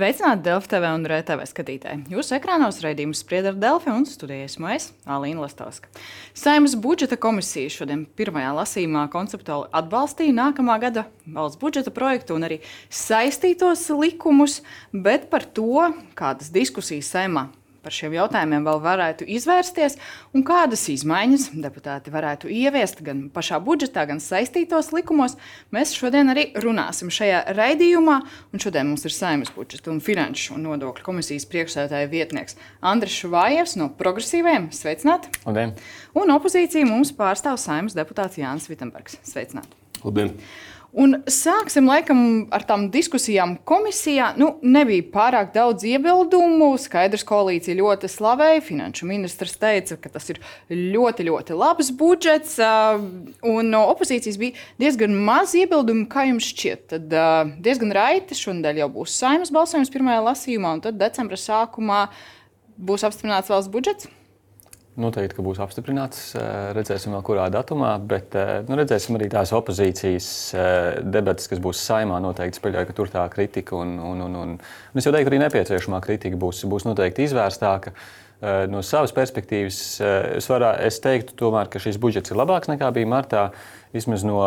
Sveicināti Delfi TV un RTV skatītāji. Jūsu ekrānos raidījums sprieda ar Delfi un studijā esmu es, Alīna Lastovska. Saimnes budžeta komisija šodien pirmajā lasījumā konceptuāli atbalstīja nākamā gada valsts budžeta projektu un arī saistītos likumus, bet par to, kādas diskusijas saimā par šiem jautājumiem vēl varētu izvērsties un kādas izmaiņas deputāti varētu ieviest gan pašā budžetā, gan saistītos likumos. Mēs šodien arī runāsim šajā raidījumā. Šodien mums ir saimnes budžeta un finanšu un nodokļu komisijas priekšsēdētāja vietnieks Andris Švājevs no progresīviem. Sveicināti! Labdien. Un opozīcija mums pārstāv saimnes deputāts Jānis Vitsenbergs. Sveicināti! Labdien! Un sāksim laikam ar tām diskusijām komisijā. Nu, nebija pārāk daudz iebildumu. Skaidrs, koalīcija ļoti slavēja. Finanšu ministrs teica, ka tas ir ļoti, ļoti labs budžets. Un no opozīcijas bija diezgan maz iebildumu. Kā jums šķiet? Tad diezgan raiti šonadēļ jau būs saimnes balsojums pirmajā lasījumā, un tad decembra sākumā būs apstiprināts valsts budžets. Noteikti, ka būs apstiprināts. Redzēsim, vēl kurā datumā, bet nu, redzēsim arī tās opozīcijas debatas, kas būs saimā. Noteikti spēļoja, ka tur tā kritika un, un, un, un, un es jau teiktu, arī nepieciešamā kritika būs, būs noteikti izvērstāka. No savas perspektīvas es, varā, es teiktu, tomēr, ka šis budžets ir labāks nekā bija martā. Uh, Vismaz no,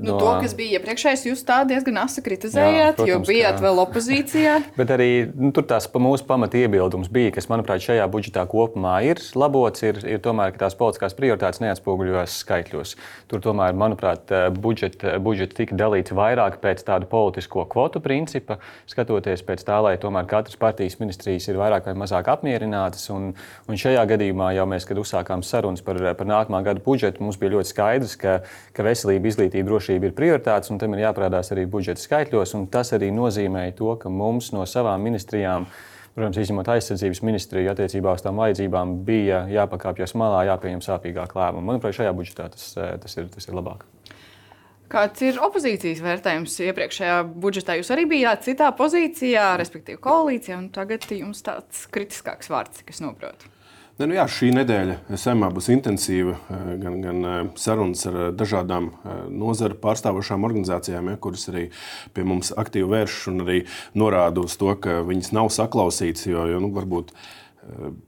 nu, no... to, kas bija iepriekšējais, jūs tā diezgan asa kritizējāt, jā, protams, jo bijāt vēl opozīcijā. Bet arī nu, tur tās pa mūsu pamata iebildums bija, kas, manuprāt, šajā budžetā kopumā ir labots, ir, ir tomēr, ka tās politiskās prioritātes neatspoguļojas skaitļos. Tur tomēr, manuprāt, budžets budžet tika dalīts vairāk pēc tāda politisko kvotu principa, skatoties pēc tā, lai tomēr katras partijas ministrijas ir vairāk vai mazāk apmierinātas. Un, un šajā gadījumā jau mēs, kad uzsākām sarunas par, par nākamā gada budžetu, mums bija ļoti skaidrs, ka, ka veselība, izglītība, drošība ir prioritātes, un tam ir jāparādās arī budžeta skaitļos. Tas arī nozīmē to, ka mums no savām ministrijām, protams, izņemot aizsardzības ministriju, attiecībā uz tām vajadzībām, bija jāpakāpjas malā, jāpieņem sāpīgāk lēmumi. Manuprāt, šajā budžetā tas, tas, ir, tas ir labāk. Kāds ir opozīcijas vērtējums iepriekšējā budžetā? Jūs arī bijāt citā pozīcijā, respektīvi koalīcijā, un tagad jums tāds kritiskāks vārds, kas noprotu. Ne, nu jā, šī nedēļa SMā būs intensīva eh, gan, gan eh, sarunas ar eh, dažādām nozaru pārstāvošām organizācijām, ja, kuras arī pie mums aktīvi vēršas un arī norāda uz to, ka viņas nav saklausītas. Jo, jo nu, varbūt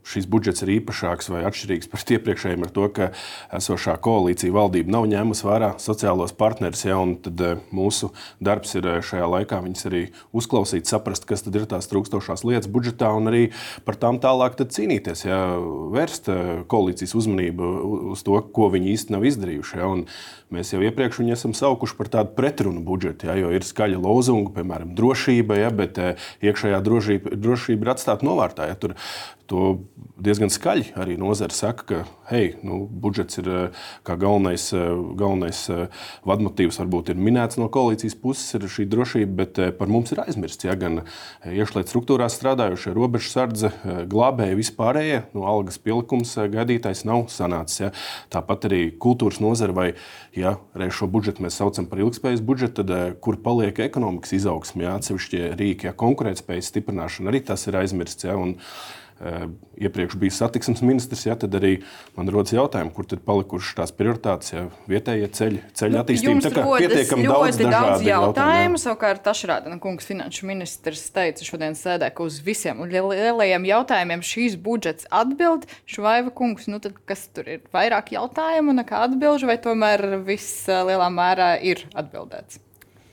šis budžets ir īpašāks vai atšķirīgs par iepriekšējiem, ar to, ka esošā koalīcija valdība nav ņēmusi vērā sociālos partnerus. Ja, tad eh, mūsu darbs ir eh, šajā laikā viņus arī uzklausīt, saprast, kas ir tās trūkstošās lietas budžetā un arī par tām tālāk cīnīties, ja, vērst eh, koalīcijas uzmanību uz to, ko viņi īsti nav izdarījuši. Ja, Mēs jau iepriekš viņu esam saukuši par tādu pretrunu budžetu, ja, jo ir skaļa lozunga, piemēram, drošība, ja, bet iekšējā drošība, drošība ir atstāta novārtā. Ja, tur, To diezgan skaļi arī nozara saka, ka hei, nu, budžets ir kā galvenais, galvenais vadmotīvs, varbūt ir minēts no koalīcijas puses, ir šī drošība, bet par mums ir aizmirsts. Ja, gan iekšlietu struktūrās strādājošie, robežsardze, glābēji, vispārējie, no nu, algas pielikums gaidītais nav sanācis. Ja. Tāpat arī kultūras nozara vai ja šo budžetu mēs saucam par ilgspējas budžetu, tad kur paliek ekonomikas izaugsme, ja atsevišķie rīki, ja konkurētspējas stiprināšana, arī tas ir aizmirsts. Ja, un, Eh, iepriekš bija satiksmes ministrs, ja, tad arī man rodas jautājums, kur tad palikušas tās prioritātes, ja vietējie ceļi, ceļu nu, attīstība. Tā kā pietiekami daudz, daudz jautājumu. jautājumu. Savukārt Tašrādana kungs, finanšu ministrs, teica šodien sēdē, ka uz visiem lielajiem jautājumiem šīs budžets atbild. Švaiva kungs, nu tad kas tur ir? Vairāk jautājumu nekā atbilžu, vai tomēr viss eh, lielā mērā ir atbildēts?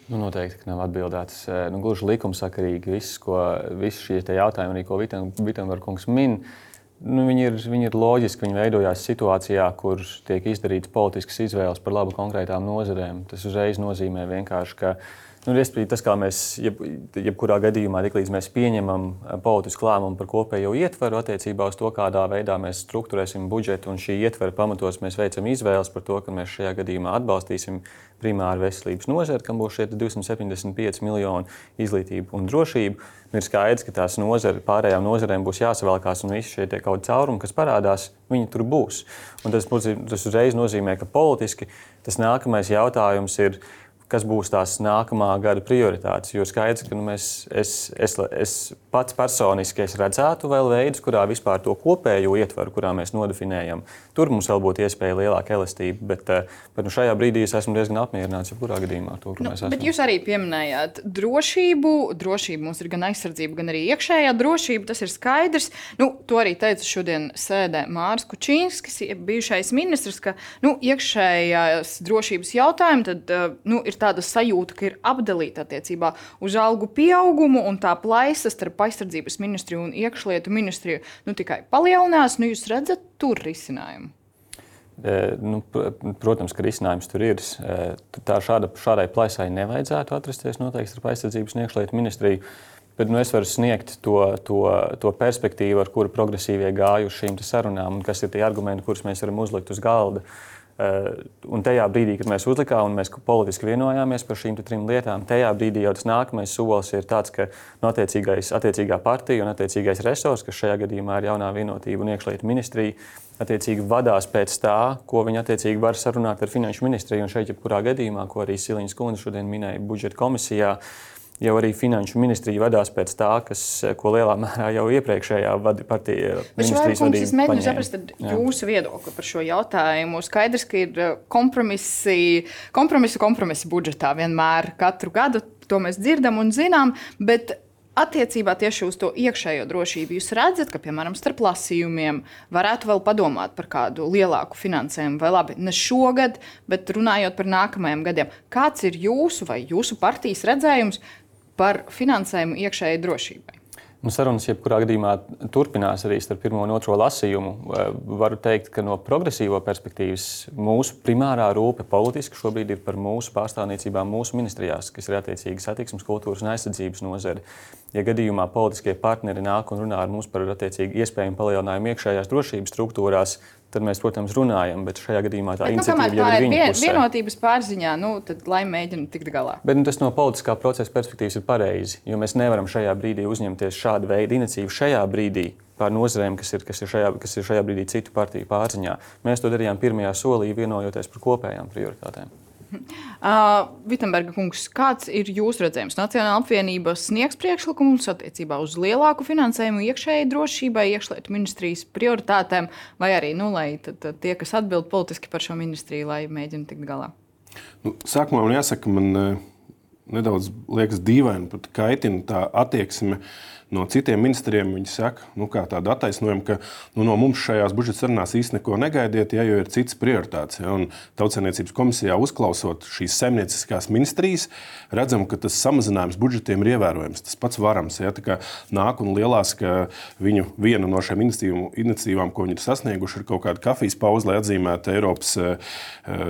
Nu, noteikti, nav atbildēts. Eh, nu, gluži likumsakarīgi viss, ko visi šie jautājumi, arī, ko Vitsenbergs min, nu, viņi, ir, viņi ir loģiski. Viņi veidojās situācijā, kur tiek izdarītas politiskas izvēles par labu konkrētām nozarēm. Tas uzreiz nozīmē vienkārši, ka Nu, tas, kā mēs jeb, jebkurā gadījumā, tiklīdz mēs pieņemam eh, politisku lēmumu par kopējo ietveru attiecībā uz to, kādā veidā mēs struktūrēsim budžetu, un šī ietvera pamatos mēs veicam izvēles par to, ka mēs šajā gadījumā atbalstīsim primāru veselības nozari, kam būs šie 275 miljoni izglītība un drošība. Ir skaidrs, ka tās nozari, pārējām nozarēm būs jāsavalkās, un visi šie kaut kādi caurumi, kas parādās, viņi tur būs. Un tas, tas uzreiz nozīmē, ka politiski tas nākamais jautājums ir kas būs tās nākamā gada prioritātes. Jo skaidrs, ka nu, mēs, es, es, es pats personiski es redzētu vēl veidus, kurā vispār to kopējo ietvaru, kurā mēs nodefinējam. Tur mums vēl būtu iespēja lielāka elastība, bet, eh, bet nu, šajā brīdī es esmu diezgan apmierināts jebkurā gadījumā. To, nu, bet jūs arī pieminējāt drošību. Drošība mums ir gan aizsardzība, gan arī iekšējā drošība. Tas ir skaidrs. Nu, to arī teica šodien sēdē Mārs Kučīnskis, bijušais ministrs, ka nu, iekšējās drošības jautājumi tad, eh, nu, ir tāda sajūta, ka ir apdalīta attiecībā uz algu pieaugumu un tā plaisa starp aizsardzības ministriju un iekšlietu ministriju nu, tikai palielinās. Nu, jūs redzat tur risinājumu? E, nu, protams, ka risinājums tur ir. E, tā šāda, šādai plaisai nevajadzētu atrasties noteikti starp aizsardzības un iekšlietu ministriju. Bet nu, es varu sniegt to, to, to perspektīvu, ar kuru progresīvie gāja uz šīm sarunām, un kas ir tie argumenti, kurus mēs varam uzlikt uz galda. Uh, un tajā brīdī, kad mēs uzlikām un mēs politiski vienojāmies par šīm trim lietām, tajā brīdī jau tas nākamais solis ir tāds, ka no attiecīgā partija un attiecīgais resurs, kas šajā gadījumā ir jaunā vienotība un iekšlietu ministrija, attiecīgi vadās pēc tā, ko viņi attiecīgi var sarunāt ar finanšu ministriju. Un šeit, jebkurā gadījumā, ko arī Siliņas kundze šodien minēja budžeta komisijā, uh, jau arī finanšu ministrija vadās pēc tā, kas, ko lielā mērā jau iepriekšējā partija ministrijas vadīja. Es mēģinu saprast jūsu viedokli par šo jautājumu. Skaidrs, ka ir uh, kompromisi, kompromisu, kompromisu budžetā vienmēr katru gadu. To mēs dzirdam un zinām, bet attiecībā tieši uz to iekšējo drošību jūs redzat, ka, piemēram, starp lasījumiem varētu vēl padomāt par kādu lielāku finansējumu, vai labi, ne šogad, bet runājot par nākamajiem gadiem. Kāds ir jūsu vai jūsu partijas redzējums par finansējumu iekšējai drošībai. Nu, sarunas, jebkurā gadījumā, turpinās arī starp pirmo un otro lasījumu. Eh, varu teikt, ka no progresīvo perspektīvas mūsu primārā rūpe politiski šobrīd ir par mūsu pārstāvniecībām mūsu ministrijās, kas ir attiecīgi satiksmes, kultūras un aizsardzības nozare. Ja gadījumā politiskie partneri nāk un runā ar mums par attiecīgi iespējamu palielinājumu iekšējās drošības struktūrās, tad mēs, protams, runājam. Bet šajā gadījumā tā bet, nu, iniciatīva jau ir viņa vien, vienotības pārziņā, nu, tad lai mēģina tikt galā. Bet nu, tas no politiskā procesa perspektīvas ir pareizi, jo mēs nevaram šajā brīdī uzņemties šādu veidu iniciatīvu šajā brīdī. Pār nozarēm, kas ir, kas, ir šajā, kas ir šajā brīdī citu partiju pārziņā. Mēs to darījām pirmajā solī, vienojoties par kopējām prioritātēm. Uh, Vitsenberga kungs, kāds ir jūsu redzējums? Nacionāla apvienība sniegs priekšlikumus attiecībā uz lielāku finansējumu iekšējai drošībai, iekšlietu ministrijas prioritātēm, vai arī nu, lai tad, tad tie, kas atbild politiski par šo ministriju, lai mēģina tikt galā? Nu, sākumā man jāsaka, man nedaudz liekas dīvaini, pat kaitina tā attieksme. Uh, no citiem ministriem viņi saka, nu, tādu attaisnojumu, ka nu, no mums šajās budžeta sarunās īstenībā neko negaidiet, ja jau ir citas prioritātes. Ja, Tautsēmniecības komisijā uzklausot šīs zemnieciskās ministrijas, redzam, ka tas samazinājums budžetiem ir ievērojams. Tas pats varams. Ja, nāk un lielās, ka viņu viena no šīm iniciatīvām, ko viņi ir sasnieguši, ir kaut kāda kafijas pauze, lai atzīmētu Eiropas uh,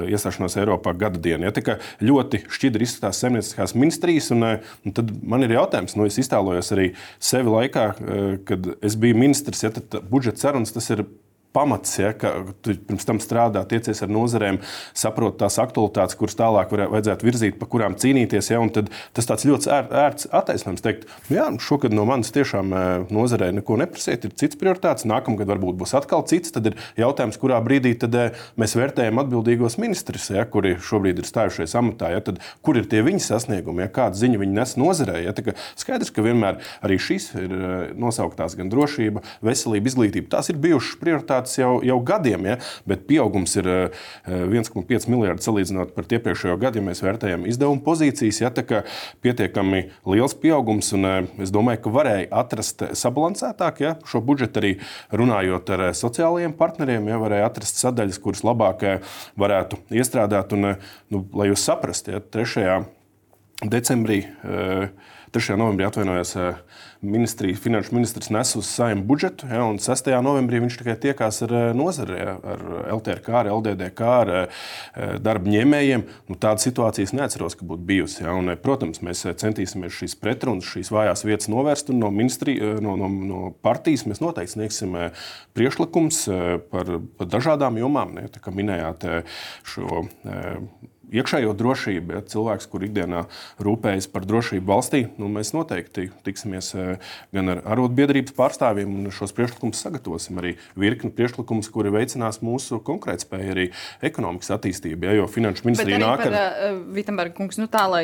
iestāšanos Eiropā gada dienu. Ja, ļoti šķidri izskatās zemnieciskās ministrijas, un, un tad man ir jautājums, nu, es iztēlojos arī sevi laikā, eh, kad es biju ministrs, ja tad budžeta sarunas tas ir pamats, ja, ka tu pirms tam strādā, tiecies ar nozarēm, saproti tās aktualitātes, kuras tālāk var, vajadzētu virzīt, pa kurām cīnīties. Ja, tad tas tāds ļoti ēr, ērts attaisnojums teikt, jā, šogad no manis tiešām nozarē neko neprasiet, ir cits prioritāts, nākamgad varbūt būs atkal cits. Tad ir jautājums, kurā brīdī tad, mēs vērtējam atbildīgos ministrus, ja, kuri šobrīd ir stājušies amatā, ja, tad, kur ir tie viņa sasniegumi, ja, kāda ziņa viņi nes nozarē. Ja, ka skaidrs, ka vienmēr arī šīs ir nosauktās gan drošība, veselība, izglītība. Tās ir bijušas prioritātes parādās jau, jau gadiem, ja? bet pieaugums ir 1,5 eh, miljardi salīdzinot par iepriekšējo gadu, ja mēs vērtējam izdevuma pozīcijas. Ja? Tā kā pietiekami liels pieaugums, un eh, es domāju, ka varēja atrast sabalansētāk ja? šo budžetu arī runājot ar eh, sociālajiem partneriem, ja varēja atrast sadaļas, kuras labāk varētu iestrādāt. Un, nu, lai jūs saprastu, ja 3. decembrī, 3. novembrī atvainojos ministrija, finanšu ministrs nes uz saimnu budžetu, ja, un 6. novembrī viņš tikai tiekās ar eh, nozari, ar LTRK, ar LDDK, ar eh, darba ņēmējiem. Nu, Tāda situācijas neatceros, ka būtu bijusi. Ja, un, eh, protams, mēs centīsimies šīs pretrunas, šīs vājās vietas novērst, un no, no, no, no partijas mēs noteikti sniegsim priekšlikums par, par dažādām jomām. Kā minējāt šo iekšējo drošību, ja cilvēks, kur ikdienā rūpējas par drošību valstī, nu, mēs noteikti tiksimies eh, gan ar arotbiedrības pārstāvjiem un šos priekšlikumus sagatavosim. Arī virkni priekšlikumus, kuri veicinās mūsu konkurētspēju, arī ekonomikas attīstību. Ja, jo finanšu ministrija nāk ar. Uh, Vitamberga kungs, nu tā, lai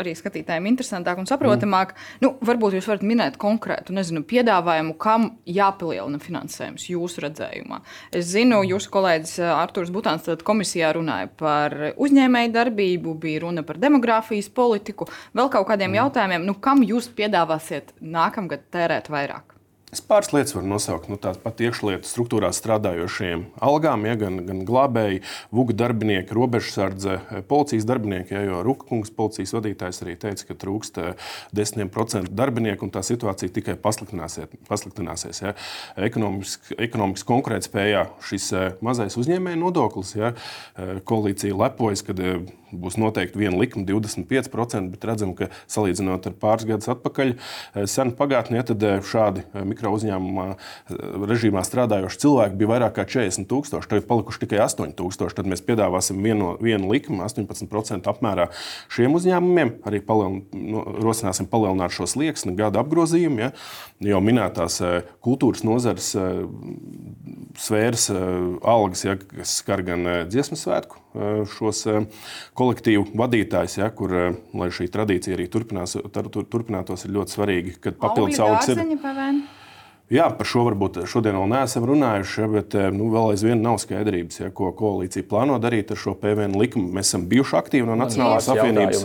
arī skatītājiem interesantāk un saprotamāk, mm. nu, varbūt jūs varat minēt konkrētu nezinu, piedāvājumu, kam jāpalielina finansējums jūsu redzējumā. Es zinu, jūsu kolēģis Artūrs Butāns komisijā runāja par uzņēmēju uzņēmēju darbību, bija runa par demogrāfijas politiku, vēl kaut kādiem mm. jautājumiem, nu, kam jūs piedāvāsiet nākamgad tērēt vairāk? Es pāris lietas varu nosaukt. Nu, Tāpat pat iekšlietu struktūrā strādājošiem algām, ja, gan, gan glābēji, vuga darbinieki, robežsardze, policijas darbinieki. Ja, jo Rukungs, policijas vadītājs, arī teica, ka trūkst 10% eh, darbinieku un tā situācija tikai pasliktināsies. Ja. Ekonomikas, ekonomikas konkurētspējā šis eh, mazais uzņēmēja nodoklis, ja, eh, koalīcija lepojas, kad būs noteikti viena likuma 25%, bet redzam, ka salīdzinot ar pāris gadus atpakaļ, senu pagātnē, tad šādi mikro uzņēmumā eh, režīmā strādājoši cilvēki bija vairāk kā 40 tūkstoši, tagad palikuši tikai 8 tūkstoši. Tad mēs piedāvāsim vienu, vienu likumu 18% apmērā šiem uzņēmumiem. Arī palielin, no, rosināsim palielināt šo slieksni gada apgrozījumu. Ja, jau minētās eh, kultūras nozares eh, sfēras algas, ja, kas skar gan dziesmu svētku šos kolektīvu vadītājus, ja, kur, lai šī tradīcija arī turpinās, tur, turpinātos, ir ļoti svarīgi, kad papildus algas ir. Jā, par šo varbūt šodien vēl neesam runājuši, ja, bet eh, nu, vēl aizvien nav skaidrības, ja, ko koalīcija plāno darīt ar šo PVN likumu. Mēs esam bijuši aktīvi no Nacionālās apvienības.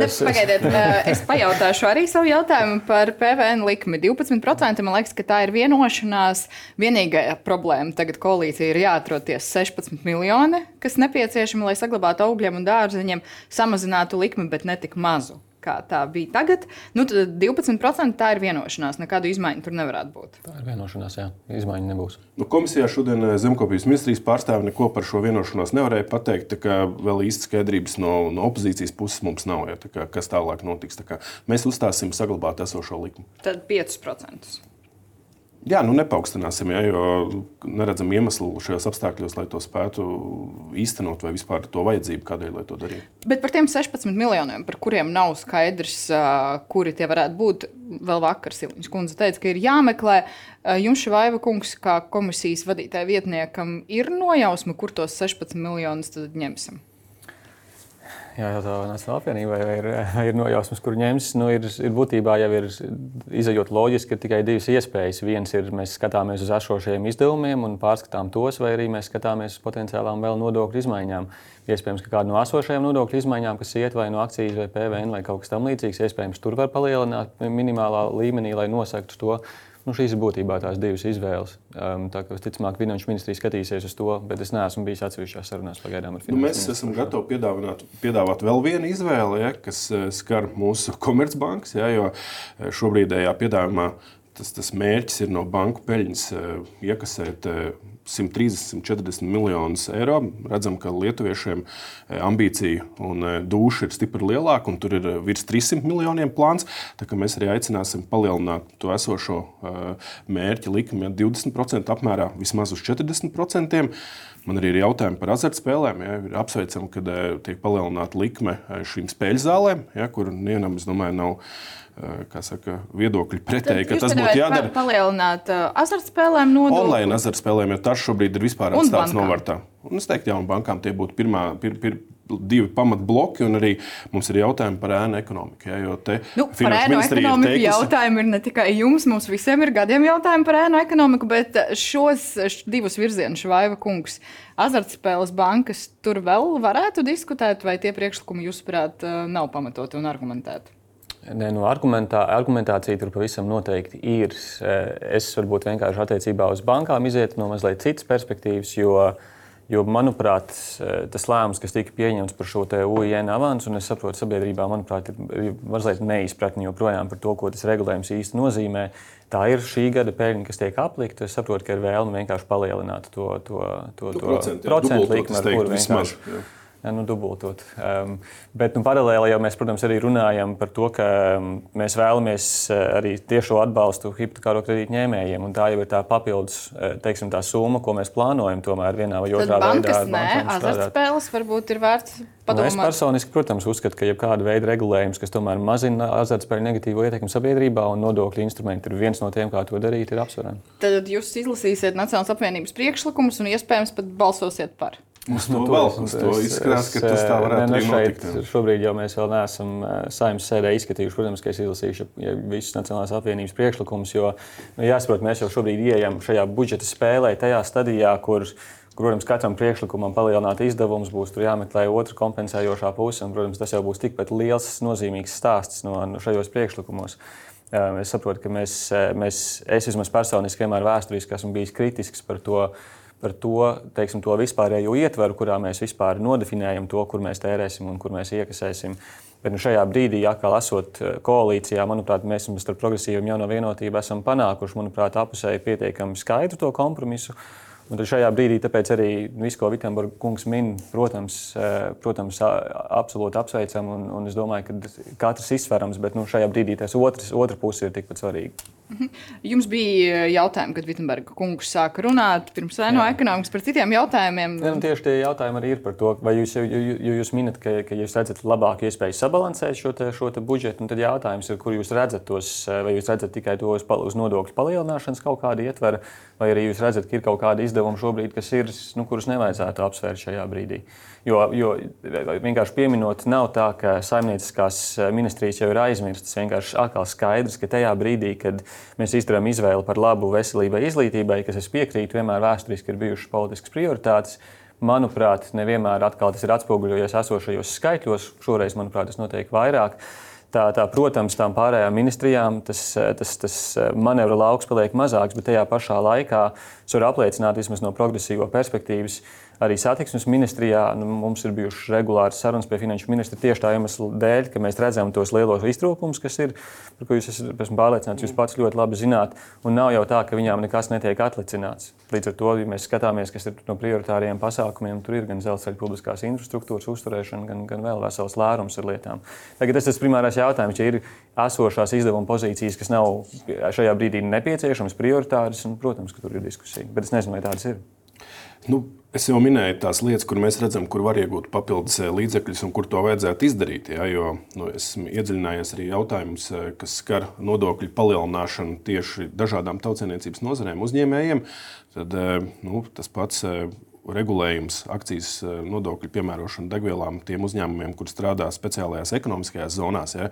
Es... Pagaidiet, eh, es pajautāšu arī savu jautājumu par PVN likumu. 12% man liekas, ka tā ir vienošanās. Vienīgā problēma tagad koalīcija ir jāatroties 16 miljoni, kas nepieciešami, lai saglabātu augļiem un dārzeņiem, samazinātu likmi, bet ne tik mazu kā tā bija tagad, nu, tad 12% tā ir vienošanās. Nekādu izmaiņu tur nevarētu būt. Tā ir vienošanās, jā, izmaiņu nebūs. Nu, komisijā šodien eh, Zemkopijas ministrijas pārstāvi neko par šo vienošanos nevarēja pateikt. Vēl īsti skaidrības no, no opozīcijas puses mums nav. Ja, kā, kas tālāk notiks? Tā mēs uzstāsim saglabāt esošo likumu. Tad 5%. Jā, nu nepaukstināsim, ja, jo neredzam iemeslu šajos apstākļos, lai to spētu īstenot, vai vispār to vajadzību, kādēļ lai to darītu. Bet par tiem 16 miljoniem, par kuriem nav skaidrs, kuri tie varētu būt, vēl vakar Siliņš kundze teica, ka ir jāmeklē. Jums, Švaiva kungs, kā komisijas vadītāja vietniekam, ir nojausma, kur tos 16 miljonus ņemsim? Jājautā Nacionālajai apvienībai, vai ir, ir nojausmas, kur ņems. Nu, ir, ir būtībā jau ir izējot loģiski, ka tikai divas iespējas. Viens ir, mēs skatāmies uz esošajiem izdevumiem un pārskatām tos, vai arī mēs skatāmies uz potenciālām vēl nodokļu izmaiņām. Iespējams, ka kāda no esošajām nodokļu izmaiņām, kas iet vai no akcijas vai PVN vai kaut kas tamlīdzīgs, iespējams, tur var palielināt minimālā līmenī, lai nosaktu to. Nu, šīs ir būtībā tās divas izvēles. Um, tā kā visticamāk, Finanšu ministrija skatīsies uz to, bet es neesmu bijis atsevišķās sarunās pagaidām ar Finanšu. Nu, mēs esam gatavi piedāvāt, piedāvāt vēl vienu izvēli, ja, kas eh, skar mūsu komercbankas. Ja, jo eh, šobrīdējā piedāvājumā tas, tas mērķis ir no banku peļņas eh, iekasēt 130, 140 miljonus eiro. Redzam, ka lietuviešiem e, ambīcija un e, duša ir stipri lielāka, un tur ir e, virs 300 miljoniem plāns. Mēs arī aicināsim palielināt to esošo mērķi likmi ja 20% apmērā vismaz uz 40%. Man arī ir jautājumi par azartspēlēm. Ja, ir apsveicami, ka tiek palielināta likme šīm spēļu zālēm, ja, kur nevienam, es domāju, nav saka, viedokļi pretēji, ka tas būtu jādara. Palielināt uh, azartspēlēm nodokli. Online azartspēlēm, jo tas šobrīd ir vispār atstāts novārtā. Un es teiktu, jaunām bankām tie būtu pirmā. Pir, pir, divi pamatbloki, un arī mums ir jautājumi par ēnu ekonomiku. Ja, nu, par ēnu ekonomiku ir jautājumi ir ne tikai jums, mums visiem ir gadiem jautājumi par ēnu ekonomiku, bet šos divus virzienus, Vaiva kungs, azartspēles bankas, tur vēl varētu diskutēt, vai tie priekšlikumi, jūsuprāt, nav pamatoti un argumentēti? Nē, nu, argumentā, argumentācija tur pavisam noteikti ir. Es varbūt vienkārši attiecībā uz bankām izietu no mazliet citas perspektīvas, jo, jo manuprāt, tas lēmums, kas tika pieņemts par šo UIN avansu, un es saprotu, sabiedrībā manuprāt, ir mazliet neizpratni joprojām par to, ko tas regulējums īsti nozīmē. Tā ir šī gada peļņa, kas tiek aplikta. Es saprotu, ka ir vēlme vienkārši palielināt to, to, to, to procentu likmi, ar kuru vienkārši. Vismaz, nu, dubultot. Um, bet nu, paralēli jau mēs, protams, arī runājam par to, ka um, mēs vēlamies uh, arī tiešo atbalstu hipotekāro kredītu ņēmējiem. Tā jau ir tā papildus uh, teiksim, tā summa, ko mēs plānojam tomēr vienā vai otrā Tad bankas, veidā. Nē, azartspēles varbūt ir vērts padomāt. Nu, es personiski, protams, uzskatu, ka jebkāda veida regulējums, kas tomēr mazina azartspēļu negatīvo ietekmi sabiedrībā un nodokļu instrumenti ir viens no tiem, kā to darīt, ir apsverami. Tad jūs izlasīsiet Nacionālās apvienības priekšlikumus un iespējams pat balsosiet par. To, nu, vēl, uz to izskatās, ka tas tā varētu ne, ne, šeit, notikt. Šobrīd jau mēs vēl neesam saimnes sēdē izskatījuši. Protams, ka es izlasīšu ja visus Nacionālās apvienības priekšlikumus, jo nu, jāsaprot, mēs jau šobrīd ieejam šajā budžeta spēlē, tajā stadijā, kur, protams, katram priekšlikumam palielināt izdevumus būs jāmeklē otra kompensējošā puse. Un, protams, tas jau būs tikpat liels, nozīmīgs stāsts no, no šajos priekšlikumos. Es saprotu, ka mēs, mēs, es vismaz personiski vienmēr vēsturiski esmu bijis kritisks par to, par to, teiksim, to vispārējo ietveru, kurā mēs vispār nodefinējam to, kur mēs tērēsim un kur mēs iekasēsim. Bet nu, šajā brīdī, atkal esot eh, koalīcijā, manuprāt, mēs starp progresīviem jauno vienotību esam panākuši, manuprāt, apusēji pietiekami skaidru to kompromisu. Un šajā brīdī arī viss, ko Vitsenburgas kungs min, protams, eh, protams absolūti apsveicam. Un, un es domāju, ka katrs izsverams, bet nu, šajā brīdī tas otrs, otra puse ir tikpat svarīga. Mhm. Jums bija eh, jautājumi, kad Vitsenburga kungs sāka runāt pirms no ekonomikas par citiem jautājumiem. Ja, nu, tieši tie jautājumi arī ir par to, vai jūs, jo jūs minat, ka, ka jūs redzat labāku iespēju sabalansēt šo, te, šo te budžetu. Tad jautājums ir, kur jūs redzat tos, eh, vai jūs redzat tikai to uz, uz nodokļu palielināšanas kaut kādu ietveru, vai arī jūs redzat, ka ir kaut kādi izdevumi šobrīd, kas ir, nu, kurus nevajadzētu apsvērt šajā brīdī. Jo, jo vienkārši pieminot, nav tā, ka saimnieciskās ministrijas jau ir aizmirstas. Vienkārši atkal skaidrs, ka tajā brīdī, kad mēs izdarām izvēli par labu veselībai, izglītībai, kas es piekrītu, vienmēr vēsturiski ir bijušas politiskas prioritātes. Manuprāt, nevienmēr tas ir atspoguļojies esošajos skaitļos. Šoreiz, manuprāt, tas notiek vairāk. Tā, tā, protams, tām pārējām ministrijām tas, tas, tas manevra lauks paliek mazāks, bet tajā pašā laikā es varu apliecināt, vismaz no progresīvo perspektīvas, Arī satiksmes ministrijā nu, mums ir bijušas regulāras sarunas pie finanšu ministra tieši tā iemesla dēļ, ka mēs redzam tos lielos iztrūkumus, kas ir, par ko jūs esat pārliecināts, jūs pats ļoti labi zināt. Un nav jau tā, ka viņām nekas netiek atlicināts. Līdz ar to, ja mēs skatāmies, kas ir no prioritāriem pasākumiem, tur ir gan dzelzceļa publiskās infrastruktūras uzturēšana, gan, gan vēl vesels lērums ar lietām. Tagad tas ir primārais jautājums. Ja ir esošās izdevuma pozīcijas, kas nav šajā brīdī nepieciešamas, prioritāras, un, protams, ka tur ir diskusija. Bet es nezinu, vai tādas ir. Nu, es jau minēju tās lietas, kur mēs redzam, kur var iegūt papildus eh, līdzekļus un kur to vajadzētu izdarīt. Ja, jo nu, esmu iedziļinājies arī jautājumus, eh, kas skar nodokļu palielināšanu tieši dažādām tautsēmniecības nozarēm, uzņēmējiem. Tad, eh, nu, tas pats regulējums, akcijas nodokļu piemērošana degvielām tiem uzņēmumiem, kur strādā speciālajās ekonomiskajās zonās, ja,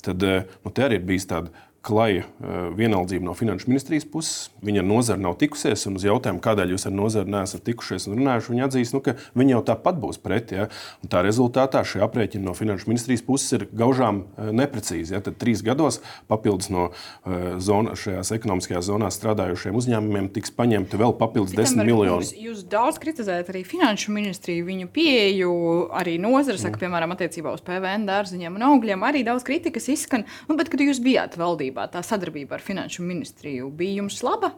tad nu, te arī ir bijis tāds klaja eh, vienaldzība no finanšu ministrijas puses. Viņa ar nozari nav tikusies, un uz jautājumu, kādēļ jūs ar nozari neesat tikušies un runājuši, viņa atzīst, nu, ka viņi jau tāpat būs pret. Ja? Un tā rezultātā šie aprēķini no finanšu ministrijas puses ir gaužām eh, neprecīzi. Ja? Tad trīs gados papildus no uh, zona, šajās ekonomiskajās zonās strādājošiem uzņēmumiem tiks paņemti vēl papildus desmit miljoni. Jūs, jūs daudz kritizējat arī finanšu ministriju, viņu pieeju, arī nozara, saka, mm. piemēram, attiecībā uz PVN dārziņiem un augļiem. Arī daudz kritikas izskan, nu, bet kad jūs bijāt valdībā valdībā tā sadarbība ar Finanšu ministriju bija jums laba?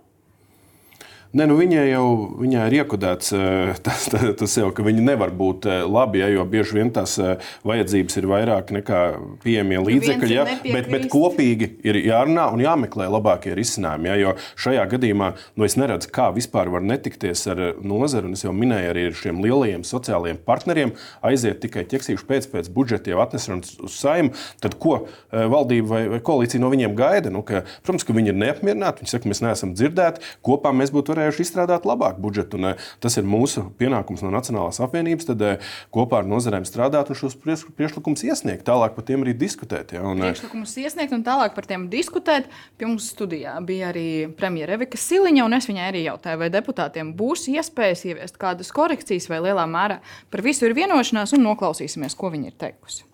Ne, nu viņai jau viņai ir iekodēts eh, tas, tas jau, ka viņi nevar būt eh, labi, ja, jo bieži vien tās eh, vajadzības ir vairāk nekā pieejamie līdzekļi. Ja, bet, bet kopīgi ir jārunā un jāmeklē labākie risinājumi. Ja, jo šajā gadījumā nu, es neredzu, kā vispār var netikties ar nozari, es jau minēju arī ar šiem lielajiem sociālajiem partneriem, aiziet tikai ķeksīšu pēc, pēc budžeta jau atnesam uz saimu. Tad ko valdība vai, vai koalīcija no viņiem gaida? Nu, ka, protams, ka viņi ir neapmierināti. Viņi saka, mēs neesam dzirdēti. Kopā mēs būtu varējuši varējuši izstrādāt labāku budžetu. Un, eh, tas ir mūsu pienākums no Nacionālās apvienības, tad eh, kopā ar nozarēm strādāt un šos priekšlikumus iesniegt, tālāk par tiem arī diskutēt. Ja, un, eh, priekšlikumus iesniegt un tālāk par tiem diskutēt. Pie mums studijā bija arī premjera Evika Siliņa, un es viņai arī jautāju, vai deputātiem būs iespējas ieviest kādas korekcijas vai lielā mērā par visu ir vienošanās, un noklausīsimies, ko viņa ir teikusi.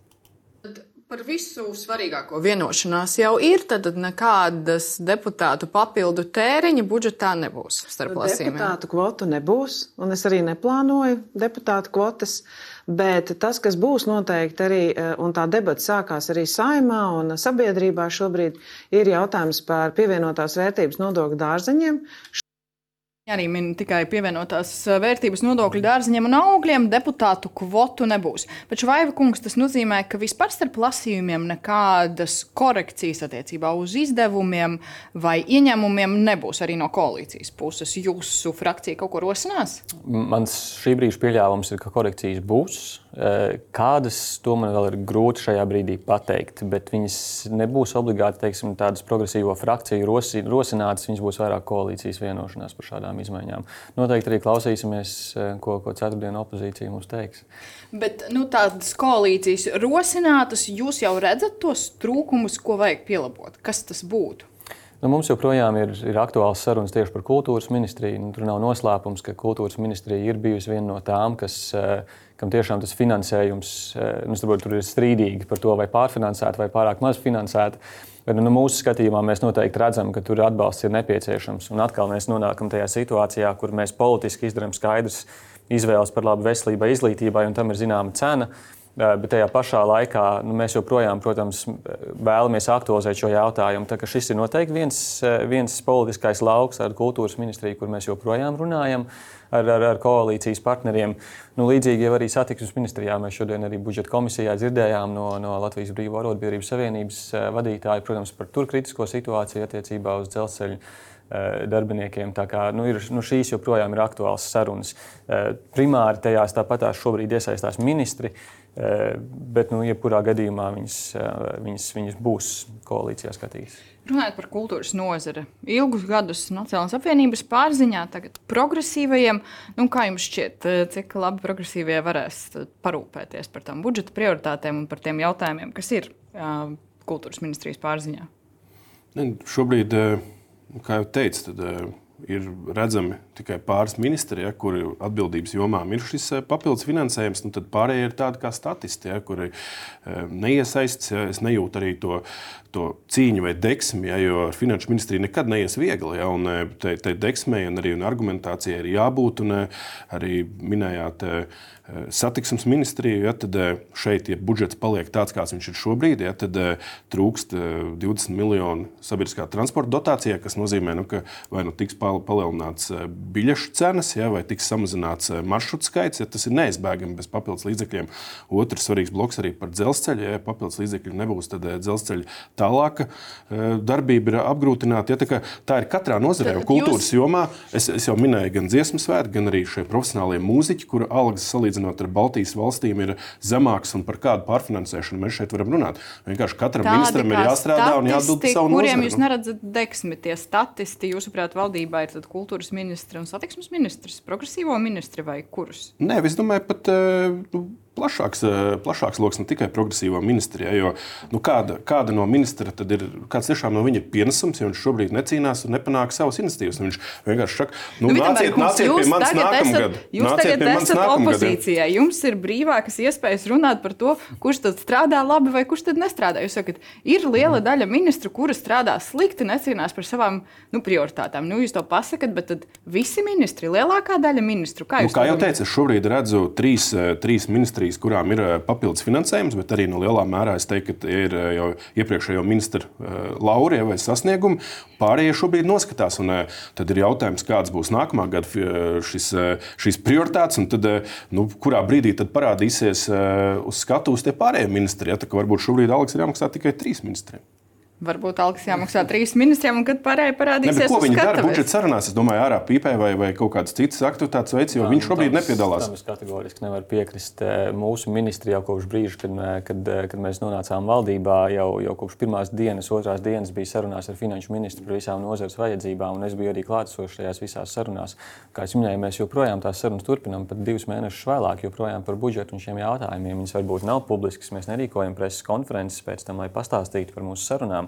Par visu svarīgāko vienošanās jau ir, tad nekādas deputātu papildu tēriņa budžetā nebūs starp lasījumiem. Deputātu kvotu nebūs, un es arī neplānoju deputātu kvotas, bet tas, kas būs noteikti arī, eh, un tā debata sākās arī saimā un sabiedrībā šobrīd, ir jautājums par pievienotās vērtības nodokļu dārzeņiem. Arī min tikai pievienotās vērtības nodokļu dārziņiem un augļiem, deputātu kvotu nebūs. Bet Švaiva kungs tas nozīmē, ka vispār starp lasījumiem nekādas korekcijas attiecībā uz izdevumiem vai ieņēmumiem nebūs arī no koalīcijas puses. Jūsu frakcija kaut ko rosinās? Mans šī brīža pieļāvums ir, ka korekcijas būs. Kādas to man vēl ir grūti šajā brīdī pateikt, bet viņas nebūs obligāti teiksim, tādas progresīvo frakciju rosinātas. Viņas būs vairāk koalīcijas vienošanās par šādām izmaiņām. Noteikti arī klausīsimies, ko, ko ceturtdienu opozīcija mums teiks. Bet nu, tādas koalīcijas rosinātas, jūs jau redzat tos trūkumus, ko vajag pielabot. Kas tas būtu? Nu, mums joprojām ir, ir aktuāls sarunas tieši par kultūras ministriju. Nu, tur nav noslēpums, ka kultūras ministrija ir bijusi viena no tām, kas, kam tiešām tas finansējums, nu, saprot, tur ir strīdīgi par to, vai pārfinansēta vai pārāk maz finansēta. Bet nu, mūsu skatījumā mēs noteikti redzam, ka tur atbalsts ir nepieciešams. Un atkal mēs nonākam tajā situācijā, kur mēs politiski izdarām skaidrs izvēles par labu veselībai, izglītībai, un tam ir zināma cena. Bet tajā pašā laikā nu, mēs joprojām, protams, vēlamies aktualizēt šo jautājumu. Šis ir noteikti viens, viens politiskais lauks ar kultūras ministriju, kur mēs joprojām runājam ar, ar, ar koalīcijas partneriem. Nu, līdzīgi jau arī satiksmes ministrijā mēs šodien arī budžeta komisijā dzirdējām no, no Latvijas Brīvā arotbiedrības savienības vadītāja, protams, par tur kritisko situāciju attiecībā uz dzelzceļu darbiniekiem. Tā kā, nu, ir, nu, šīs joprojām ir aktuāls sarunas. Primāri tajās tāpatās šobrīd iesaistās ministri. Eh, bet, nu, jebkurā gadījumā viņas, eh, viņas, viņas būs koalīcijā skatītas. Runājot par kultūras nozari, ilgus gadus Nacionālās apvienības pārziņā, tagad progresīvajiem, nu, kā jums šķiet, eh, cik labi progresīvie varēs parūpēties par tām budžeta prioritātēm un par tiem jautājumiem, kas ir uh, kultūras ministrijas pārziņā? Ne, šobrīd, kā jau teicu, tad, uh, ir redzami tikai pāris ministri, ja, kuri atbildības jomām ir šis eh, papildus finansējums, nu, tad pārējie ir tādi kā statisti, ja, kuri eh, neiesaistas. Ja, es nejūtu arī to, to cīņu vai deksmi, ja, jo ar finanšu ministriju nekad neies viegli. Ja, un, eh, tai, tai deksmei un arī un argumentācijai ir jābūt. Un, arī minējāt, satiksmes ministriju, ja, tad šeit, ja budžets paliek tāds, kāds viņš ir šobrīd, ja, tad trūkst 20 miljonu sabiedriskā transporta dotācijā, kas nozīmē, nu, ka vai nu tiks palielināts biļešu cenas, ja, vai tiks samazināts maršrutu skaits, ja tas ir neizbēgami bez papildus līdzekļiem. Otrs svarīgs bloks arī par dzelzceļu. Ja papildus līdzekļu nebūs, tad dzelzceļa tālāka darbība ir apgrūtināta. Ja, tā, tā ir katrā nozarē, jau kultūras jūs... jomā. Es, es jau minēju gan dziesmu svētku, gan arī šie profesionālie mūziķi, kuru algas salīdzinot ar Baltijas valstīm, ir zemāks un par kādu pārfinansēšanu mēs šeit varam runāt. Vienkārši katram Tādi ministram ir jāstrādā un jādod savu nozari. Kuriem jūs neredzat deksmi tie statisti, jūsuprāt, valdībā ir kultūras ministri un satiksmes ministrs, progresīvo ministri vai kurus? Nē, es domāju, pat. Uh, plašāks, eh, plašāks lokus, ne tikai progresīvā ministrijā. Jo, nu, kāda, kāda no ministra tad ir, kāds tiešām no viņa ir pienesums, ja viņš šobrīd necīnās un nepanāk savas iniciatīvas? Nu, viņš vienkārši saka, nu, nu nāciet, nāciet pie manis nākamgad. Jūs tagad esat opozīcijā. Jums ir brīvākas iespējas runāt par to, kurš tad strādā labi vai kurš tad nestrādā. Jūs sakat, ir liela daļa ministru, kuri strādā slikti, necīnās par savām nu, prioritātēm. Nu, jūs to pasakat, bet tad visi ministri, lielākā daļa ministru, kā jūs nu, kā jau teicu, es šobrīd redzu trīs, eh, trīs ministrijas ministrijas, kurām ir eh, papildus finansējums, bet arī no lielā mērā es teiktu, ka ir eh, jau iepriekšējo ministru eh, laurija vai sasniegumi. Pārējie šobrīd noskatās, un tad ir jautājums, kāds būs nākamā gada šis, šīs prioritātes, un tad, nu, kurā brīdī tad parādīsies uz skatuves tie pārējie ministri. Ja, tā, varbūt šobrīd Aleks ir jāmaksā tikai trīs ministriem. Varbūt algas jāmaksā trīs ministriem, un kad pārējie parādīsies. Ne, ko viņi dara budžeta sarunās? Es domāju, ārā pīpē vai, vai kaut kādas citas aktivitātes veids, jo Jā, viņš šobrīd tams, nepiedalās. Es kategoriski nevaru piekrist eh, mūsu ministrijā kopš brīža, kad, kad, eh, kad mēs nonācām valdībā. Jau, jau kopš pirmās dienas, otrās dienas bija sarunās ar finanšu ministru par visām nozares vajadzībām, un es biju arī klātesošs šajās visās sarunās. Kā jau minēju, mēs joprojām tās sarunas turpinām, pat divus mēnešus vēlāk, joprojām par budžetu un šiem jautājumiem. Viņas varbūt nav publiskas, mēs nerīkojam preses konferences pēc tam, lai pastāstītu par mūsu sarunām.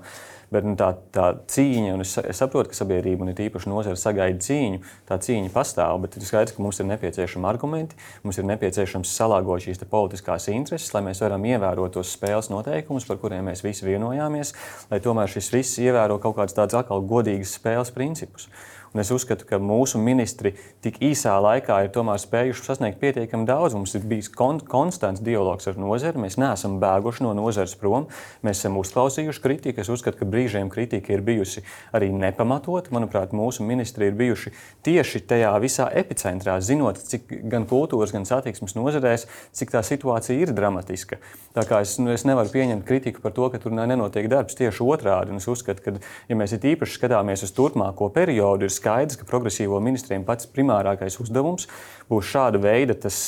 Bet nu, tā, tā cīņa, un es, es saprotu, ka sabiedrība un īpaši nozara sagaida cīņu, tā cīņa pastāv. Bet ir skaidrs, ka mums ir nepieciešami argumenti, mums ir nepieciešams salāgot šīs politiskās intereses, lai mēs varam ievērot tos spēles noteikumus, par kuriem mēs visi vienojāmies, lai tomēr šis viss ievēro kaut kādus tādus atkal godīgus spēles principus. Un es uzskatu, ka mūsu ministri tik īsā laikā ir spējuši sasniegt pietiekami daudz. Mums ir bijis kon konstants dialogs ar nozari. Mēs neesam bēguši no nozares prom. Mēs esam uzklausījuši kritiku. Es uzskatu, ka brīžiem kritika ir bijusi arī nepamatota. Manuprāt, mūsu ministri ir bijuši tieši tajā visā epicentrā, zinot, cik gan kultūras, gan satiksmes nozarēs, cik tā situācija ir dramatiska. Tā kā es, nu, es nevaru pieņemt kritiku par to, ka tur nenotiek darbs tieši otrādi. Un es uzskatu, ka, ja mēs īpaši skatāmies uz turpmāko periodu, ir skaidrs, ka progresīvo ministriem pats primārākais uzdevums būs šāda veida, tas,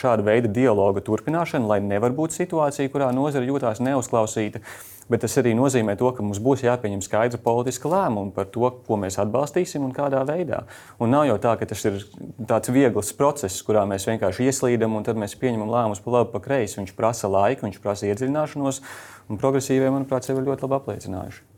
šāda veida dialoga turpināšana, lai nevar būt situācija, kurā nozare jūtās neuzklausīta. Bet tas arī nozīmē, to, ka mums būs jāpieņem skaidra politiska lēmuma par to, ko mēs atbalstīsim un kādā veidā. Un nav jau tā, ka tas ir tāds viegls process, kurā mēs vienkārši ieslīdam un tad mēs pieņemam lēmumus pa labi, pa kreisi. Viņš prasa laiku, viņš prasa iedziļināšanos, un progresīvie, manuprāt, sev ir ļoti labi apliecinājuši.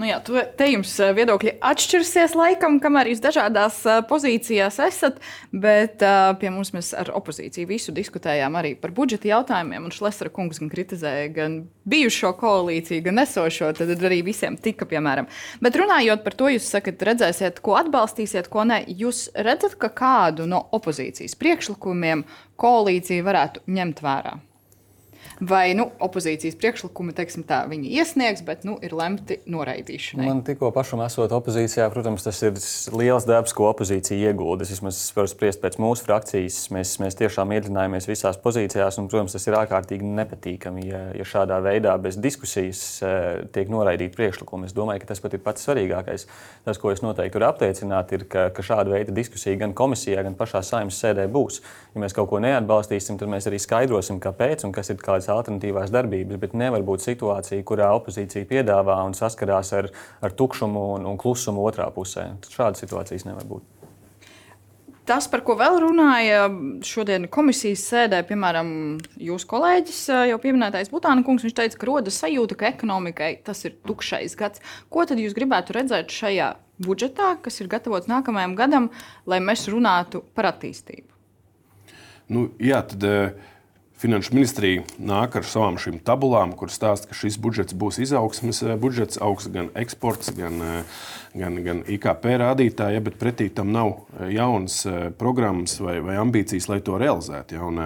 Nu jā, tu, te jums eh, viedokļi atšķirsies laikam, kamēr jūs dažādās eh, pozīcijās esat, bet uh, pie mums mēs ar opozīciju visu diskutējām arī par budžeta jautājumiem. Un Šlesera kungs gan kritizēja gan bijušo koalīciju, gan esošo, tad arī visiem tika, piemēram. Bet runājot par to, jūs sakat, redzēsiet, ko atbalstīsiet, ko nē. Jūs redzat, ka kādu no opozīcijas priekšlikumiem koalīcija varētu ņemt vērā? Vai nu, opozīcijas priekšlikumi, teiksim, tā, viņi iesniegs, bet nu, ir lemti noraidīšanai. Man tikko pašam esot opozīcijā, protams, tas ir liels darbs, ko opozīcija iegūda. Es vismaz varu spriest pēc mūsu frakcijas. Mēs, mēs tiešām iedziļinājāmies visās pozīcijās, un, protams, tas ir ārkārtīgi nepatīkami, ja, ja šādā veidā bez diskusijas uh, tiek noraidīti priekšlikumi. Es domāju, ka tas pat ir pats svarīgākais. Tas, ko es noteikti varu apliecināt, ir, ka, ka šāda veida diskusija gan komisijā, gan pašā saimnes sēdē būs. Ja mēs kaut ko neatbalstīsim, tad mēs arī skaidrosim, kāpēc un kas ir kādas alternatīvās darbības, bet nevar būt situācija, kurā opozīcija piedāvā un saskarās ar, ar tukšumu un, un klusumu otrā pusē. Šādas situācijas nevar būt. Tas, par ko vēl runāja šodien komisijas sēdē, piemēram, jūsu kolēģis, jau pieminētais Butāna kungs, viņš teica, ka rodas sajūta, ka ekonomikai tas ir tukšais gads. Ko tad jūs gribētu redzēt šajā budžetā, kas ir gatavots nākamajam gadam, lai mēs runātu par attīstību? Nu, jā, tad, uh Finanšu ministrija nāk ar savām šīm tabulām, kur stāsta, ka šis budžets būs izaugsmes eh, budžets, augs gan eksports, gan, eh, gan, gan IKP rādītāji, ja, bet pretī tam nav eh, jaunas programmas vai, vai ambīcijas, lai to realizētu. Ja, un,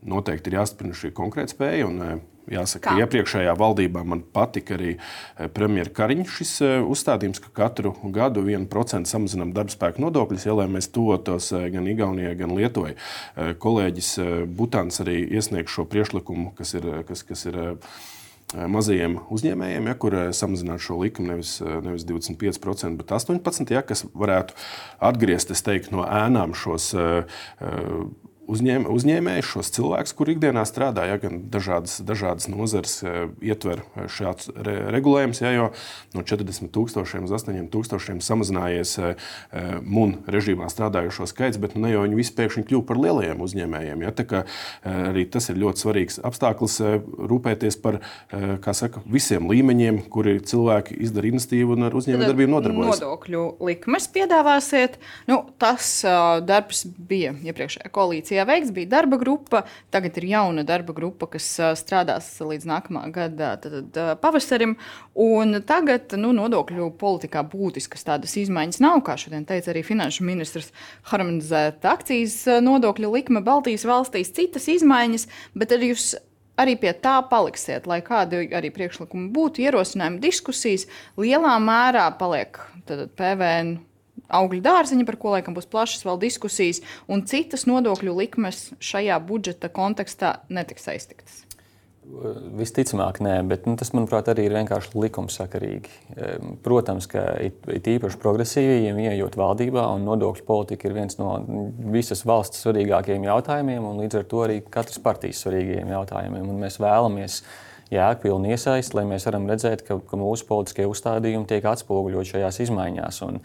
noteikti ir jāstiprina šī konkrēta spēja. Un, Jāsaka, Kā? iepriekšējā valdībā man patika arī eh, premjerministra Kariņš šis eh, uzstādījums, ka katru gadu 1% samazinām darba spēku nodokļus, ja, lai mēs tuvotos eh, gan Igaunijai, gan Lietuvai. Kolēģis Butāns arī iesniegs šo priekšlikumu, kas ir. Kas, kas ir mazajiem uzņēmējiem, ja, kur samazināt šo likumu nevis, nevis 25%, bet 18%, ja, kas varētu atgriezt teiktu, no ēnām šos uh, uzņēm, uzņēmējus, šos cilvēkus, kur ikdienā strādā, ja gan dažādas, dažādas nozares e, ietver e, šāds re, regulējums, ja, jo no 40 tūkstošiem uz 8 tūkstošiem samazinājies e, MUN režīmā strādājušo skaits, bet nu, ne jau viņi visi pēkšņi kļuvu par lielajiem uzņēmējiem. Ja, kā, arī tas ir ļoti svarīgs apstākļus rūpēties par saka, visiem līmeņiem, kuri cilvēki izdara investīvu un ar uzņēmējdarbību nodarbojas. Nodokļu likmes piedāvāsiet. Nu, tas uh, darbs bija iepriekšējā koalīcijā Latvijā veikts, bija darba grupa. Tagad ir jauna darba grupa, kas strādās līdz nākamā gada tad, pavasarim. Un tagad nu, nodokļu politikā būtiskas tādas izmaiņas nav. Kā šodien teica arī finanšu ministrs, harmonizēta akcijas nodokļu likme Baltijas valstīs, citas izmaiņas, bet arī jūs arī pie tā paliksiet, lai kādi arī priekšlikumi būtu, ierosinājumi, diskusijas, lielā mērā paliek PVN augļu dārziņi, par ko laikam būs plašas vēl diskusijas, un citas nodokļu likmes šajā budžeta kontekstā netiks aiztiktas. Visticamāk, nē, bet nu, tas, manuprāt, arī ir vienkārši likumsakarīgi. Protams, ka it, it īpaši progresīviem ieejot valdībā, un nodokļu politika ir viens no visas valsts svarīgākajiem jautājumiem, un līdz ar to arī katras partijas svarīgākajiem jautājumiem. Un mēs vēlamies jēgpilnu iesaisti, lai mēs varam redzēt, ka, ka mūsu politiskie uzstādījumi tiek atspoguļot šajās izmaiņās. Un,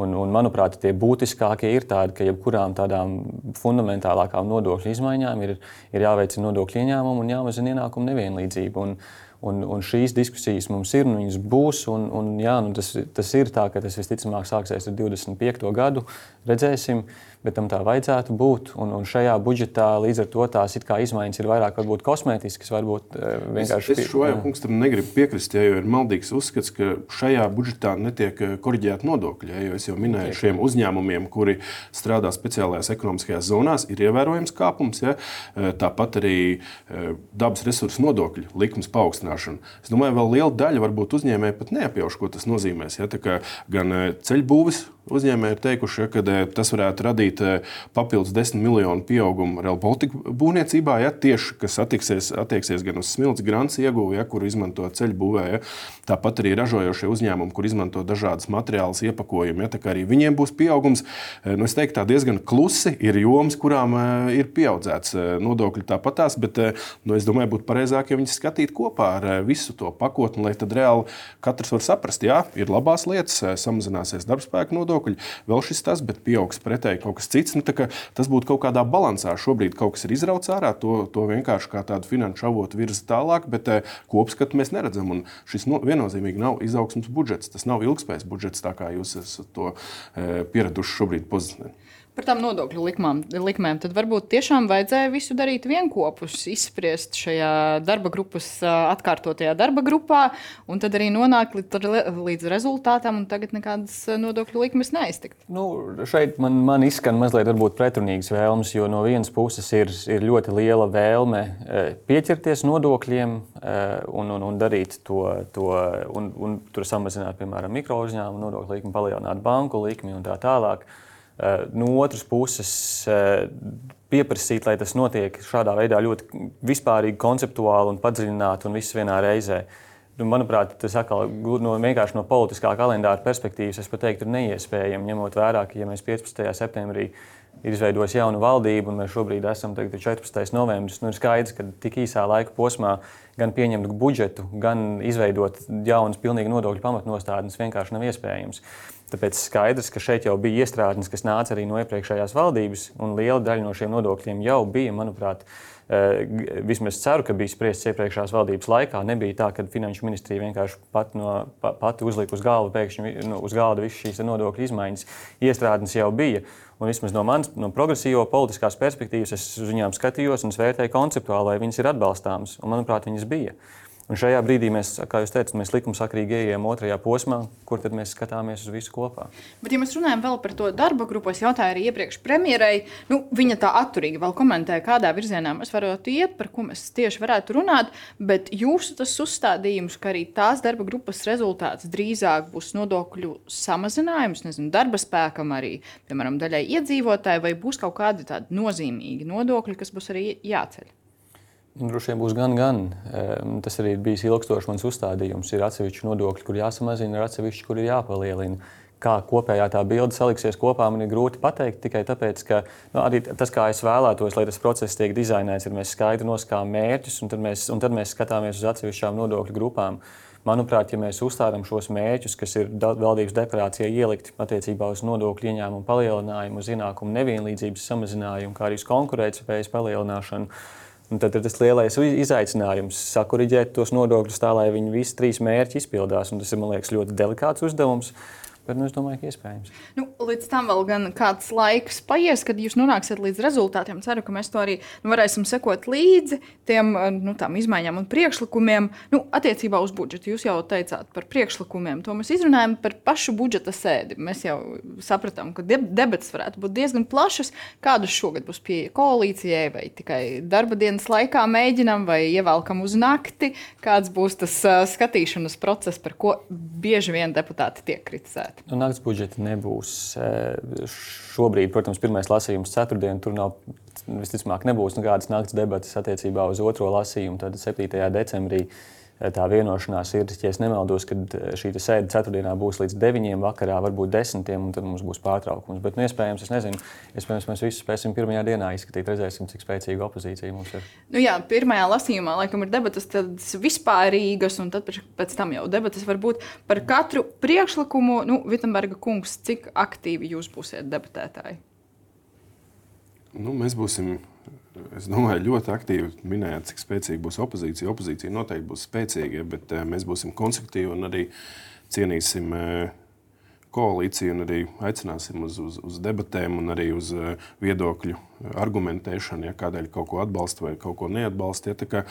Un, un, manuprāt, tie būtiskākie ir tādi, ka jebkurām tādām fundamentālākām nodokļu izmaiņām ir, ir jāveicina nodokļu ieņēmumu un jāmazina ienākumu nevienlīdzību. Un, Un, un šīs diskusijas mums ir, un viņas būs. Un, un, jā, nu tas, tas ir tā, ka tas visticamāk sāksies ar 25. gadu. Redzēsim, bet tam tā vajadzētu būt. Un, un šajā budžetā līdz ar to tās izmaiņas ir vairāk varbūt, kosmētiskas, varbūt uh, vienkārši. Es, es šo kungs tam negribu piekrist, ja, jo ir maldīgs uzskats, ka šajā budžetā netiek eh, korģēta nodokļi. Ja, jo es jau minēju, šiem uzņēmumiem, kuri strādā speciālajās ekonomiskajās zonās, ir ievērojams kāpums. Ja. Eh, tāpat arī dabas resursu nodokļu likums paaugstināšana. Es domāju, vēl liela daļa varbūt uzņēmēji pat neapjauš, ko tas nozīmēs. Ja. Gan ceļbūves Uzņēmēji ir teikuši, ja, ka eh, tas varētu radīt eh, papildus 10 miljonu pieaugumu Real Baltica būvniecībā, ja, tieši kas attieksies, attieksies gan uz smilts grants ieguvi, ja, kur izmanto ceļu būvē. Ja. Tāpat arī ražojošie uzņēmumi, kur izmanto dažādas materiālus, iepakojumu, ja, arī viņiem būs pieaugums. Eh, nu, es teiktu, tā diezgan klusi ir jomas, kurām ir pieaudzēts nodokļu tāpatās, bet nu, es domāju, būtu pareizāk, ja viņi skatītu kopā ar visu to pakotni, lai tad reāli katrs var saprast, jā, ir labās lietas, samazināsies darbspēka nodokļi nodokļi, vēl šis tas, bet pieaugs pretēji kaut kas cits. Nu, tas būtu kaut kādā balansā. Šobrīd kaut kas ir izrauts ārā, to, to vienkārši kā tādu finanšu avotu virza tālāk, bet eh, kopskatu mēs neredzam. Un šis no, viennozīmīgi nav izaugsmas budžets, tas nav ilgspējas budžets, tā kā jūs esat to e, pieraduši šobrīd pozicionēt. Par tām nodokļu likmām, likmēm, tad varbūt tiešām vajadzēja visu darīt vienopus, izspriest šajā darba grupas atkārtotajā darba grupā, un tad arī nonākt līdz, līdz rezultātam, un tagad nekādas nodokļu likmes neiztikt. Nu, šeit man, man izskan mazliet pretrunīgas vēlmes, jo no vienas puses ir, ir ļoti liela vēlme pieķerties nodokļiem un, un, un darīt to, to un, un tur samazināt, piemēram, mikro uzņēmumu nodokļu likmi, palielināt banku likmi un tā tālāk. Eh, no otras puses, eh, pieprasīt, lai tas notiek šādā veidā ļoti vispārīgi, konceptuāli un padziļināti un viss vienā reizē. Nu, manuprāt, tas atkal no, vienkārši no politiskā kalendāra perspektīvas, es pat teiktu, ir neiespējami, ņemot vērā, ka ja mēs 15. septembrī ir izveidojusi jaunu valdību, un mēs šobrīd esam 14. novembris. Nu, ir skaidrs, ka tik īsā laika posmā gan pieņemt budžetu, gan izveidot jaunas, pilnīgi nodokļu pamatnostādnes vienkārši nav iespējams. Tāpēc skaidrs, ka šeit jau bija iestrādes, kas nāca arī no iepriekšējās valdības, un liela daļa no šiem nodokļiem jau bija, manuprāt, eh, vismaz ceru, ka bija spriests iepriekšējās valdības laikā. Nebija tā, ka finanšu ministrija vienkārši pat no, pati uzlika uz galda, pēkšņi nu, uz galda visas šīs nodokļu izmaiņas. Iestrādes jau bija. Un vismaz no manas no progresīvo politiskās perspektīvas es uz viņām skatījos un vērtēju konceptuāli, vai viņas ir atbalstāmas. Un, manuprāt, viņas bija. Un šajā brīdī mēs, kā jūs teicat, mēs likumsakrīgi ejam otrajā posmā, kur tad mēs skatāmies uz visu kopā. Bet, ja mēs runājam vēl par to darba grupu, es jautāju arī iepriekš premjerai, nu, viņa tā atturīgi vēl komentēja, kādā virzienā mēs varētu iet, par ko mēs tieši varētu runāt. Bet jūsu tas uzstādījums, ka arī tās darba grupas rezultāts drīzāk būs nodokļu samazinājums, nezinu, darba spēkam arī, piemēram, daļai iedzīvotāji, vai būs kaut kādi tādi nozīmīgi nodokļi, kas būs arī jāceļ. Droši vien būs gan, gan. Tas arī ir bijis ilgstošs mans uzstādījums. Ir atsevišķi nodokļi, kur jāsamazina, ir atsevišķi, kur ir jāpalielina. Kā kopējā tā bilde saliksies kopā, man ir grūti pateikt. Tikai tāpēc, ka nu, arī tas, kā es vēlētos, lai tas process tiek dizainēts, ir mēs skaidri noskām mērķus, un tad mēs, un tad mēs skatāmies uz atsevišķām nodokļu grupām. Manuprāt, ja mēs uzstādām šos mērķus, kas ir valdības deklarācijā ielikti attiecībā uz nodokļu ieņēmumu palielinājumu, uz ienākumu nevienlīdzības samazinājumu, kā arī uz konkurētspējas palielināšanu, Un tad ir tas lielais izaicinājums sakuriģēt tos nodokļus tā, lai viņi visi trīs mērķi izpildās. Un tas ir, man liekas, ļoti delikāts uzdevums. Bet nu, es domāju, ka iespējams. Nu, līdz tam vēl gan kāds laiks paies, kad jūs nonāksiet līdz rezultātiem. Ceru, ka mēs to arī nu, varēsim sekot līdzi tiem nu, izmaiņām un priekšlikumiem. Nu, attiecībā uz budžetu jūs jau teicāt par priekšlikumiem. To mēs izrunājam par pašu budžeta sēdi. Mēs jau sapratām, ka debats varētu būt diezgan plašas. Kādas šogad būs pieeja koalīcijai, vai tikai darba dienas laikā mēģinām, vai ievelkam uz nakti? Kāds būs tas uh, skatīšanas process, par ko bieži vien deputāti tiek kritizēti? Paredzēti? Nu, nakts budžeta nebūs. E, šobrīd, protams, pirmais lasījums ceturtdien, tur nav visticamāk nebūs nekādas nakts debatas attiecībā uz otro lasījumu. Tad 7. decembrī tā vienošanās ir, ja nemaldos, ka šī sēde ceturtdienā būs līdz 9. vakarā, varbūt 10. un tad mums būs pārtraukums. Bet, nu, iespējams, es nezinu, iespējams, mēs visus spēsim pirmajā dienā izskatīt, redzēsim, cik spēcīga opozīcija mums ir. Nu, jā, pirmajā lasījumā laikam ir debatas vispārīgas, un tad pēc tam jau debatas var būt par katru priekšlikumu. Nu, Vitsenberga kungs, cik aktīvi jūs būsiet debatētāji? Nu, mēs būsim Es domāju, ļoti aktīvi minējāt, cik spēcīga būs opozīcija. Opozīcija noteikti būs spēcīga, bet mēs būsim konstruktīvi un arī cienīsim koalīciju un arī aicināsim uz, uz, uz debatēm un arī uz eh, viedokļu argumentēšanu, ja kādēļ kaut ko atbalsta vai kaut ko neatbalsta. Ja,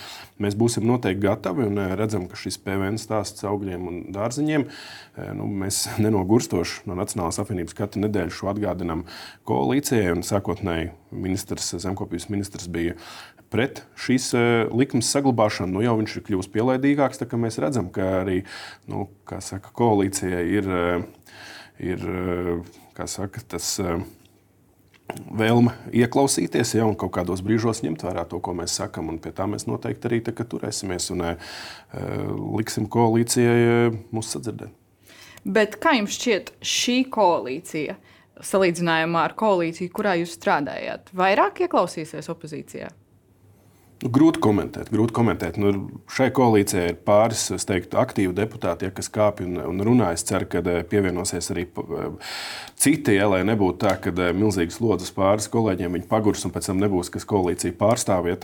mēs būsim noteikti gatavi un eh, redzam, ka šis PVN stāsts augļiem un dārziņiem. Eh, nu, mēs nenogurstoši no Nacionālās apvienības katru nedēļu šo atgādinām koalīcijai. Sākotnēji ministrs, zemkopības ministrs bija pret šīs likmes saglabāšanu. Nu, jau viņš ir kļuvis pielaidīgāks. Mēs redzam, ka arī nu, saka, koalīcijai ir ir eh, saka, tas eh, vēlme ieklausīties, ja, un kaut kādos brīžos ņemt vērā to, ko mēs sakām. Pie tā mēs noteikti arī turēsimies un uh, liksim koalīcijai mūs sadzirdēt. Bet kā jums šķiet šī koalīcija, salīdzinājumā ar koalīciju, kurā jūs strādājāt, vairāk ieklausīsies opozīcijā? Nu, grūti komentēt. Grūti komentēt. Nu, šai koalīcijai ir pāris teiktu, aktīvi deputāti, ja, kas kāpj un, un runā. Es ceru, ka eh, pievienosies arī eh, citi, ja, lai nebūtu tā, ka eh, milzīgas slodzes pāris kolēģiem viņi pagurs un pēc tam nebūs, kas koalīcija pārstāv. Ja,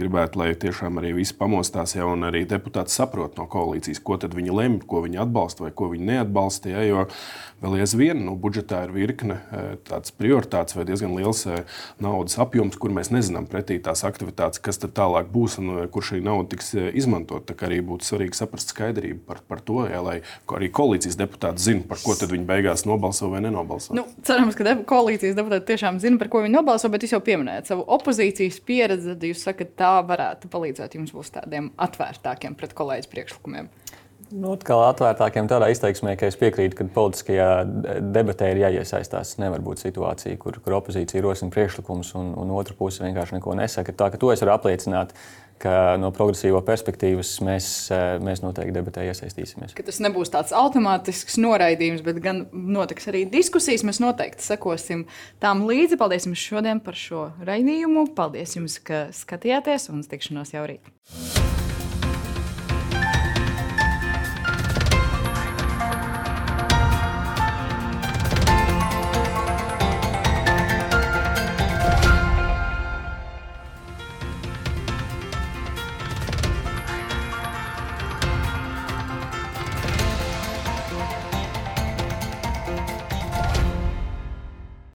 gribētu, lai tiešām arī visi pamostās ja, un arī deputāti saprot no koalīcijas, ko viņi lemj, ko viņi atbalsta vai ko viņi neatbalsta. Ja, jo vēl aizvien nu, budžetā ir virkne tādas prioritātes vai diezgan liels naudas apjoms, kur mēs nezinām pretī tās aktivitātes kas tad tālāk būs un eh, kur šī nauda tiks eh, izmantot. Tā arī būtu svarīgi saprast skaidrību par, par to, ja, lai arī koalīcijas deputāti zinātu, par ko viņi beigās nobalso vai nenobalso. Nu, cerams, ka de koalīcijas deputāti tiešām zina, par ko viņi nobalso, bet jūs jau pieminējat savu opozīcijas pieredzi. Jūs sakat, tā varētu palīdzēt jums būt tādiem atvērtākiem pret kolēģis priekšlikumiem. Nu, atkal atvērtākiem tādā izteiksmē, ka es piekrītu, ka politiskajā debatē ir jāiesaistās. Nevar būt situācija, kur, kur opozīcija rosina priekšlikumus un, un otra puse vienkārši neko nesaka. Tā ka to es varu apliecināt, ka no progresīvo perspektīvas mēs, mēs noteikti debatē iesaistīsimies. Ka tas nebūs tāds automātisks noraidījums, bet gan notiks arī diskusijas. Mēs noteikti sekosim tām līdzi. Paldies jums šodien par šo raidījumu. Paldies jums, ka skatījāties un tikšanos jau rīt.